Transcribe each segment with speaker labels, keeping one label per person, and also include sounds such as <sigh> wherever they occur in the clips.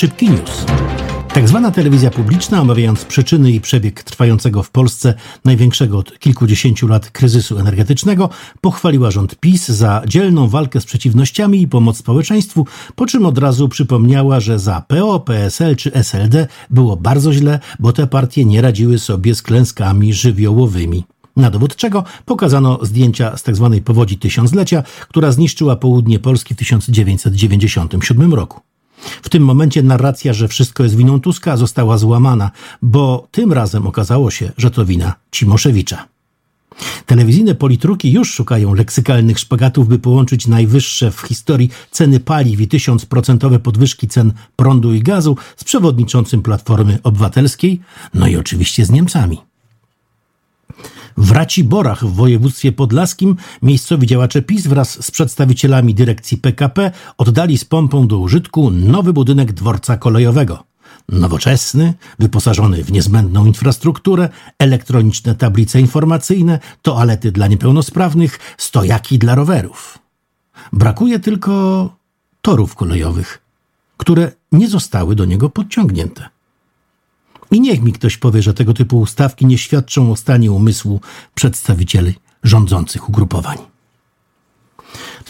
Speaker 1: Szybki news. Tak zwana telewizja publiczna, omawiając przyczyny i przebieg trwającego w Polsce największego od kilkudziesięciu lat kryzysu energetycznego, pochwaliła rząd PiS za dzielną walkę z przeciwnościami i pomoc społeczeństwu, po czym od razu przypomniała, że za PO, PSL czy SLD było bardzo źle, bo te partie nie radziły sobie z klęskami żywiołowymi. Na dowód czego pokazano zdjęcia z tzw. Tak powodzi tysiąclecia, która zniszczyła południe Polski w 1997 roku. W tym momencie narracja, że wszystko jest winą Tuska, została złamana, bo tym razem okazało się, że to wina Cimoszewicza. Telewizyjne politruki już szukają leksykalnych szpagatów, by połączyć najwyższe w historii ceny paliw i tysiącprocentowe podwyżki cen prądu i gazu z przewodniczącym Platformy Obywatelskiej, no i oczywiście z Niemcami. W Raciborach w województwie podlaskim miejscowi działacze PiS wraz z przedstawicielami dyrekcji PKP oddali z pompą do użytku nowy budynek dworca kolejowego. Nowoczesny, wyposażony w niezbędną infrastrukturę, elektroniczne tablice informacyjne, toalety dla niepełnosprawnych, stojaki dla rowerów. Brakuje tylko torów kolejowych, które nie zostały do niego podciągnięte. I niech mi ktoś powie, że tego typu ustawki nie świadczą o stanie umysłu przedstawicieli rządzących ugrupowań.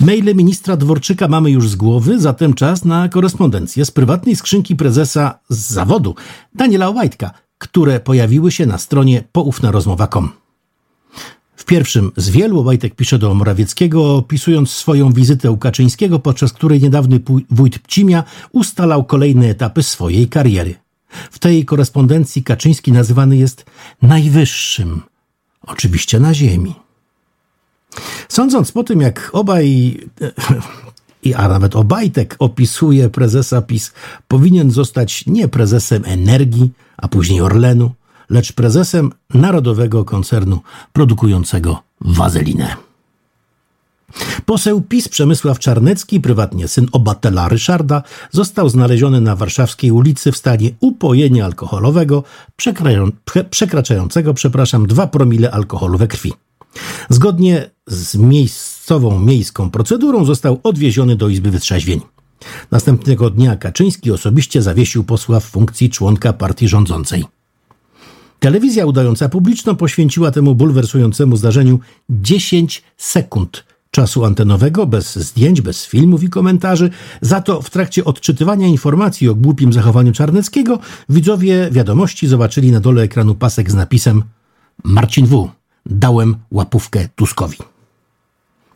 Speaker 1: Maile ministra Dworczyka mamy już z głowy, zatem czas na korespondencję z prywatnej skrzynki prezesa z zawodu Daniela Łajtka, które pojawiły się na stronie poufnarozmowa.com. W pierwszym z wielu Łajtek pisze do Morawieckiego, opisując swoją wizytę u Kaczyńskiego, podczas której niedawny wójt Pcimia ustalał kolejne etapy swojej kariery. W tej korespondencji Kaczyński nazywany jest najwyższym, oczywiście na ziemi. Sądząc po tym, jak obaj, <laughs> i a nawet Obajtek opisuje prezesa PiS, powinien zostać nie prezesem energii, a później Orlenu, lecz prezesem narodowego koncernu produkującego wazelinę. Poseł PiS Przemysław Czarnecki, prywatnie syn obatela Ryszarda, został znaleziony na warszawskiej ulicy w stanie upojenia alkoholowego przekraczającego, przepraszam, 2 promile alkoholu we krwi. Zgodnie z miejscową miejską procedurą został odwieziony do Izby Wytrzeźwień. Następnego dnia Kaczyński osobiście zawiesił posła w funkcji członka partii rządzącej. Telewizja udająca publiczną poświęciła temu bulwersującemu zdarzeniu 10 sekund czasu antenowego, bez zdjęć, bez filmów i komentarzy. Za to w trakcie odczytywania informacji o głupim zachowaniu Czarneckiego widzowie wiadomości zobaczyli na dole ekranu pasek z napisem Marcin W. Dałem łapówkę Tuskowi.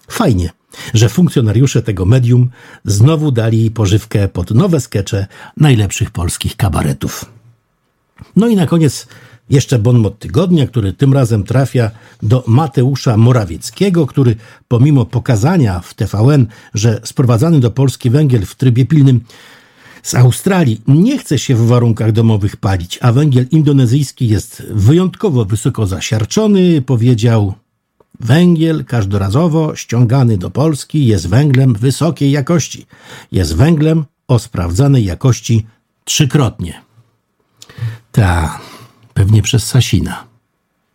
Speaker 1: Fajnie, że funkcjonariusze tego medium znowu dali pożywkę pod nowe skecze najlepszych polskich kabaretów. No i na koniec jeszcze bonmot tygodnia, który tym razem trafia do Mateusza Morawieckiego, który pomimo pokazania w TVN, że sprowadzany do Polski węgiel w trybie pilnym z Australii nie chce się w warunkach domowych palić, a węgiel indonezyjski jest wyjątkowo wysoko zasiarczony, powiedział Węgiel każdorazowo ściągany do Polski jest węglem wysokiej jakości. Jest węglem o sprawdzanej jakości trzykrotnie. Ta pewnie przez Sasina.